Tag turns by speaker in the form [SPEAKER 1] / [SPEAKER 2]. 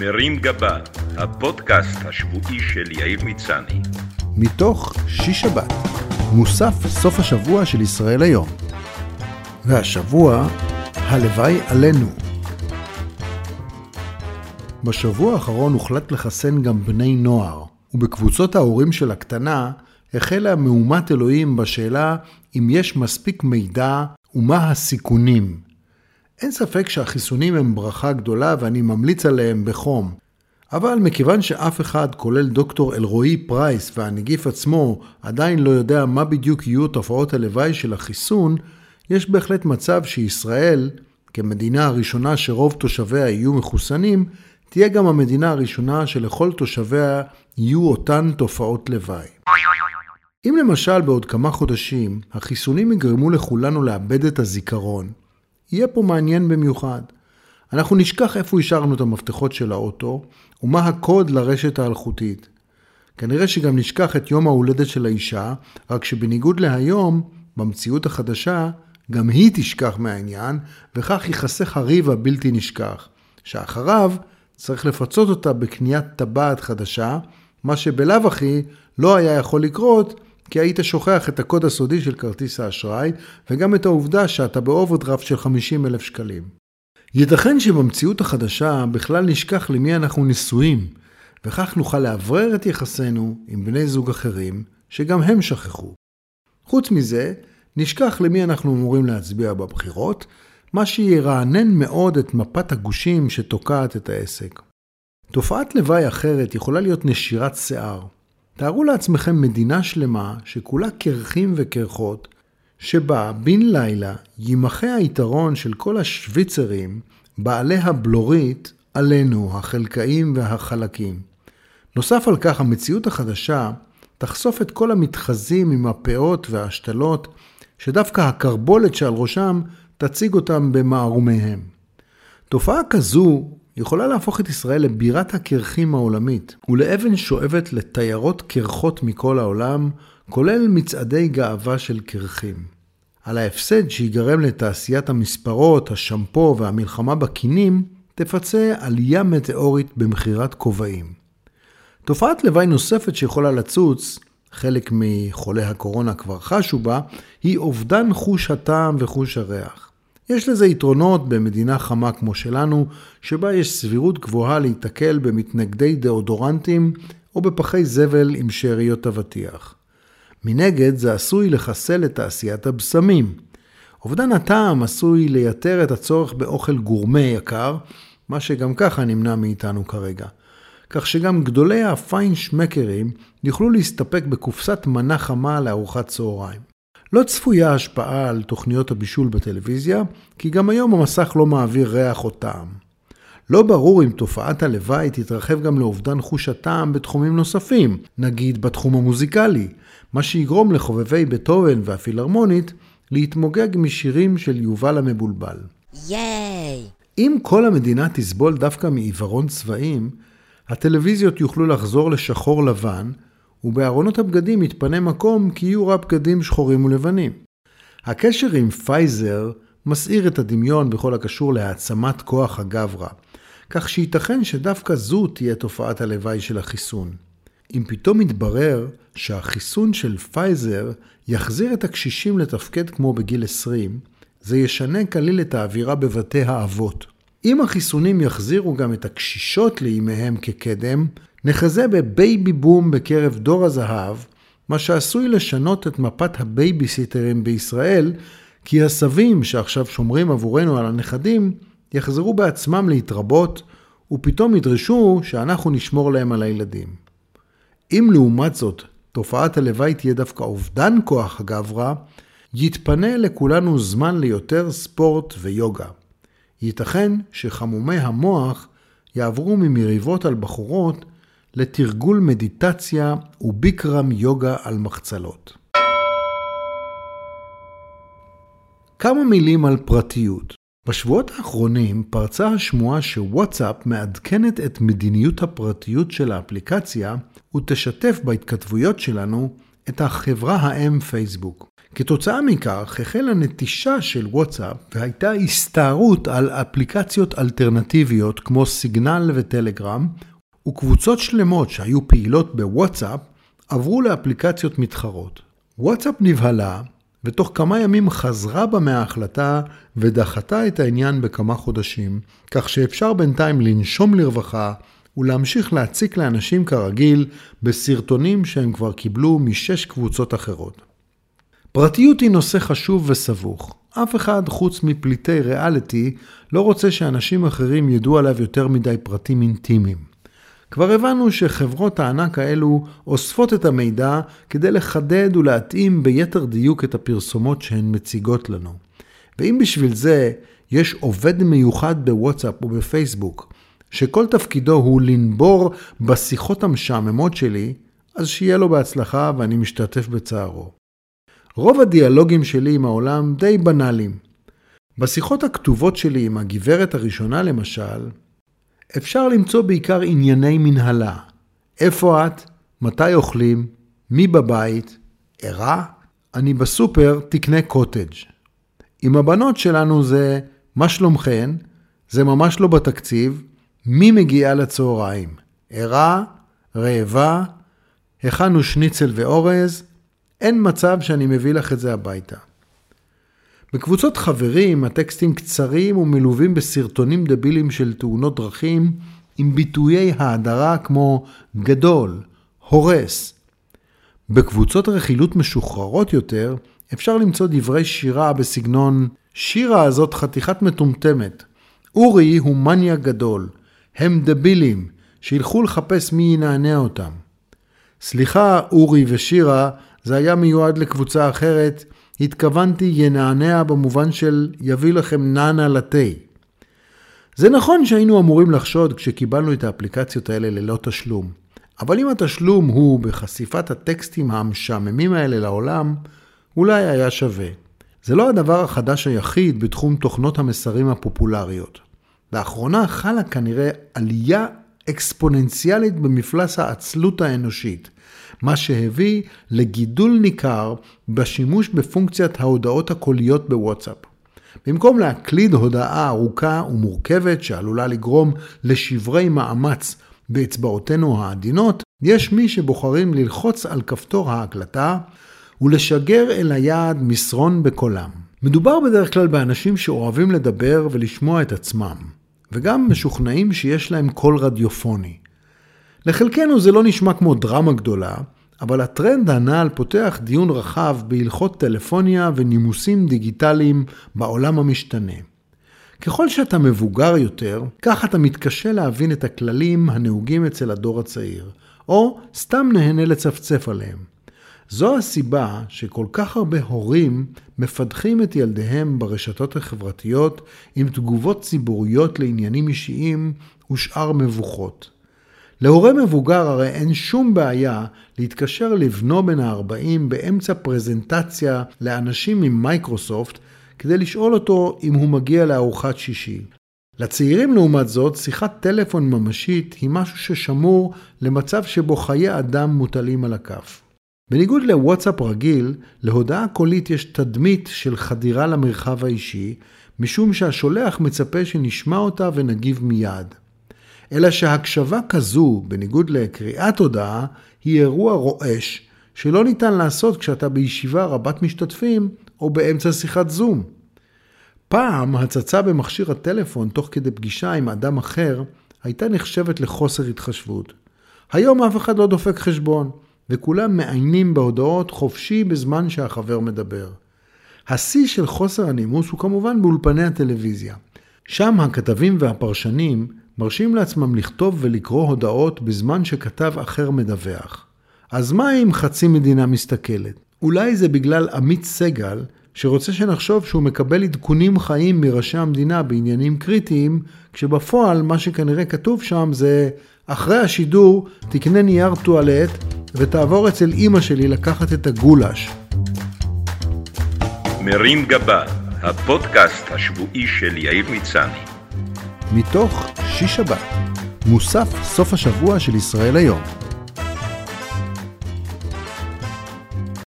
[SPEAKER 1] מרים גבה, הפודקאסט השבועי של יאיר מצני.
[SPEAKER 2] מתוך שיש שבת, מוסף סוף השבוע של ישראל היום. והשבוע, הלוואי עלינו. בשבוע האחרון הוחלט לחסן גם בני נוער, ובקבוצות ההורים של הקטנה החלה מהומת אלוהים בשאלה אם יש מספיק מידע ומה הסיכונים. אין ספק שהחיסונים הם ברכה גדולה ואני ממליץ עליהם בחום. אבל מכיוון שאף אחד, כולל דוקטור אלרועי פרייס והנגיף עצמו, עדיין לא יודע מה בדיוק יהיו תופעות הלוואי של החיסון, יש בהחלט מצב שישראל, כמדינה הראשונה שרוב תושביה יהיו מחוסנים, תהיה גם המדינה הראשונה שלכל תושביה יהיו אותן תופעות לוואי. אם למשל בעוד כמה חודשים החיסונים יגרמו לכולנו לאבד את הזיכרון, יהיה פה מעניין במיוחד. אנחנו נשכח איפה השארנו את המפתחות של האוטו, ומה הקוד לרשת האלחוטית. כנראה שגם נשכח את יום ההולדת של האישה, רק שבניגוד להיום, במציאות החדשה, גם היא תשכח מהעניין, וכך ייחסך הריב הבלתי נשכח, שאחריו צריך לפצות אותה בקניית טבעת חדשה, מה שבלאו הכי לא היה יכול לקרות כי היית שוכח את הקוד הסודי של כרטיס האשראי, וגם את העובדה שאתה באוברדרפט של 50 אלף שקלים. ייתכן שבמציאות החדשה בכלל נשכח למי אנחנו נשואים, וכך נוכל לאוורר את יחסינו עם בני זוג אחרים, שגם הם שכחו. חוץ מזה, נשכח למי אנחנו אמורים להצביע בבחירות, מה שירענן מאוד את מפת הגושים שתוקעת את העסק. תופעת לוואי אחרת יכולה להיות נשירת שיער. תארו לעצמכם מדינה שלמה שכולה קרחים וקרחות, שבה בן לילה יימחה היתרון של כל השוויצרים, בעלי הבלורית, עלינו, החלקאים והחלקים. נוסף על כך, המציאות החדשה תחשוף את כל המתחזים עם הפאות וההשתלות, שדווקא הקרבולת שעל ראשם תציג אותם במערומיהם. תופעה כזו יכולה להפוך את ישראל לבירת הקרחים העולמית, ולאבן שואבת לתיירות קרחות מכל העולם, כולל מצעדי גאווה של קרחים. על ההפסד שיגרם לתעשיית המספרות, השמפו והמלחמה בקינים, תפצה עלייה מטאורית במכירת כובעים. תופעת לוואי נוספת שיכולה לצוץ, חלק מחולי הקורונה כבר חשו בה, היא אובדן חוש הטעם וחוש הריח. יש לזה יתרונות במדינה חמה כמו שלנו, שבה יש סבירות גבוהה להיתקל במתנגדי דאודורנטים או בפחי זבל עם שאריות אבטיח. מנגד, זה עשוי לחסל את תעשיית הבשמים. אובדן הטעם עשוי לייתר את הצורך באוכל גורמה יקר, מה שגם ככה נמנע מאיתנו כרגע. כך שגם גדולי הפיינשמקרים יוכלו להסתפק בקופסת מנה חמה לארוחת צהריים. לא צפויה השפעה על תוכניות הבישול בטלוויזיה, כי גם היום המסך לא מעביר ריח או טעם. לא ברור אם תופעת הלוואי תתרחב גם לאובדן חוש הטעם בתחומים נוספים, נגיד בתחום המוזיקלי, מה שיגרום לחובבי בטהובן והפילהרמונית להתמוגג משירים של יובל המבולבל. ייי! אם כל המדינה תסבול דווקא מעיוורון צבעים, הטלוויזיות יוכלו לחזור לשחור לבן, ובארונות הבגדים יתפנה מקום כי יהיו רק בגדים שחורים ולבנים. הקשר עם פייזר מסעיר את הדמיון בכל הקשור להעצמת כוח הגברא, כך שייתכן שדווקא זו תהיה תופעת הלוואי של החיסון. אם פתאום יתברר שהחיסון של פייזר יחזיר את הקשישים לתפקד כמו בגיל 20, זה ישנה כליל את האווירה בבתי האבות. אם החיסונים יחזירו גם את הקשישות לימיהם כקדם, נחזה בבייבי בום בקרב דור הזהב, מה שעשוי לשנות את מפת הבייביסיטרים בישראל, כי הסבים שעכשיו שומרים עבורנו על הנכדים, יחזרו בעצמם להתרבות, ופתאום ידרשו שאנחנו נשמור להם על הילדים. אם לעומת זאת, תופעת הלוואי תהיה דווקא אובדן כוח הגברא, יתפנה לכולנו זמן ליותר ספורט ויוגה. ייתכן שחמומי המוח יעברו ממריבות על בחורות לתרגול מדיטציה וביקרם יוגה על מחצלות. כמה מילים על פרטיות. בשבועות האחרונים פרצה השמועה שוואטסאפ מעדכנת את מדיניות הפרטיות של האפליקציה ותשתף בהתכתבויות שלנו את החברה האם פייסבוק. כתוצאה מכך החלה נטישה של וואטסאפ והייתה הסתערות על אפליקציות אלטרנטיביות כמו סיגנל וטלגרם, וקבוצות שלמות שהיו פעילות בוואטסאפ עברו לאפליקציות מתחרות. וואטסאפ נבהלה, ותוך כמה ימים חזרה בה מההחלטה ודחתה את העניין בכמה חודשים, כך שאפשר בינתיים לנשום לרווחה ולהמשיך להציק לאנשים כרגיל בסרטונים שהם כבר קיבלו משש קבוצות אחרות. פרטיות היא נושא חשוב וסבוך. אף אחד חוץ מפליטי ריאליטי לא רוצה שאנשים אחרים ידעו עליו יותר מדי פרטים אינטימיים. כבר הבנו שחברות הענק האלו אוספות את המידע כדי לחדד ולהתאים ביתר דיוק את הפרסומות שהן מציגות לנו. ואם בשביל זה יש עובד מיוחד בוואטסאפ או בפייסבוק, שכל תפקידו הוא לנבור בשיחות המשעממות שלי, אז שיהיה לו בהצלחה ואני משתתף בצערו. רוב הדיאלוגים שלי עם העולם די בנאליים. בשיחות הכתובות שלי עם הגברת הראשונה למשל, אפשר למצוא בעיקר ענייני מנהלה. איפה את? מתי אוכלים? מי בבית? ערה? אני בסופר, תקנה קוטג'. עם הבנות שלנו זה מה שלומכן? זה ממש לא בתקציב. מי מגיעה לצהריים? ערה? רעבה? הכנו שניצל ואורז? אין מצב שאני מביא לך את זה הביתה. בקבוצות חברים הטקסטים קצרים ומלווים בסרטונים דבילים של תאונות דרכים עם ביטויי האדרה כמו גדול, הורס. בקבוצות רכילות משוחררות יותר אפשר למצוא דברי שירה בסגנון שירה הזאת חתיכת מטומטמת. אורי הוא מניה גדול. הם דבילים, שילכו לחפש מי ינענע אותם. סליחה, אורי ושירה, זה היה מיועד לקבוצה אחרת, התכוונתי ינענע במובן של יביא לכם נאנה לתה. זה נכון שהיינו אמורים לחשוד כשקיבלנו את האפליקציות האלה ללא תשלום, אבל אם התשלום הוא בחשיפת הטקסטים המשעממים האלה לעולם, אולי היה שווה. זה לא הדבר החדש היחיד בתחום תוכנות המסרים הפופולריות. לאחרונה חלה כנראה עלייה אקספוננציאלית במפלס העצלות האנושית, מה שהביא לגידול ניכר בשימוש בפונקציית ההודעות הקוליות בוואטסאפ. במקום להקליד הודעה ארוכה ומורכבת שעלולה לגרום לשברי מאמץ באצבעותינו העדינות, יש מי שבוחרים ללחוץ על כפתור ההקלטה ולשגר אל היעד מסרון בקולם. מדובר בדרך כלל באנשים שאוהבים לדבר ולשמוע את עצמם, וגם משוכנעים שיש להם קול רדיופוני. לחלקנו זה לא נשמע כמו דרמה גדולה, אבל הטרנד הנ"ל פותח דיון רחב בהלכות טלפוניה ונימוסים דיגיטליים בעולם המשתנה. ככל שאתה מבוגר יותר, כך אתה מתקשה להבין את הכללים הנהוגים אצל הדור הצעיר, או סתם נהנה לצפצף עליהם. זו הסיבה שכל כך הרבה הורים מפתחים את ילדיהם ברשתות החברתיות עם תגובות ציבוריות לעניינים אישיים ושאר מבוכות. להורה מבוגר הרי אין שום בעיה להתקשר לבנו בן ה-40 באמצע פרזנטציה לאנשים ממייקרוסופט כדי לשאול אותו אם הוא מגיע לארוחת שישי. לצעירים לעומת זאת, שיחת טלפון ממשית היא משהו ששמור למצב שבו חיי אדם מוטלים על הכף. בניגוד לוואטסאפ רגיל, להודעה קולית יש תדמית של חדירה למרחב האישי, משום שהשולח מצפה שנשמע אותה ונגיב מיד. אלא שהקשבה כזו, בניגוד לקריאת הודעה, היא אירוע רועש, שלא ניתן לעשות כשאתה בישיבה רבת משתתפים או באמצע שיחת זום. פעם הצצה במכשיר הטלפון תוך כדי פגישה עם אדם אחר הייתה נחשבת לחוסר התחשבות. היום אף אחד לא דופק חשבון, וכולם מעיינים בהודעות חופשי בזמן שהחבר מדבר. השיא של חוסר הנימוס הוא כמובן באולפני הטלוויזיה. שם הכתבים והפרשנים מרשים לעצמם לכתוב ולקרוא הודעות בזמן שכתב אחר מדווח. אז מה אם חצי מדינה מסתכלת? אולי זה בגלל עמית סגל, שרוצה שנחשוב שהוא מקבל עדכונים חיים מראשי המדינה בעניינים קריטיים, כשבפועל מה שכנראה כתוב שם זה אחרי השידור תקנה נייר טואלט ותעבור אצל אימא שלי לקחת את הגולש.
[SPEAKER 1] מרים גבה, הפודקאסט השבועי של יאיר מצני.
[SPEAKER 2] מתוך שיש שבת, מוסף סוף השבוע של ישראל היום.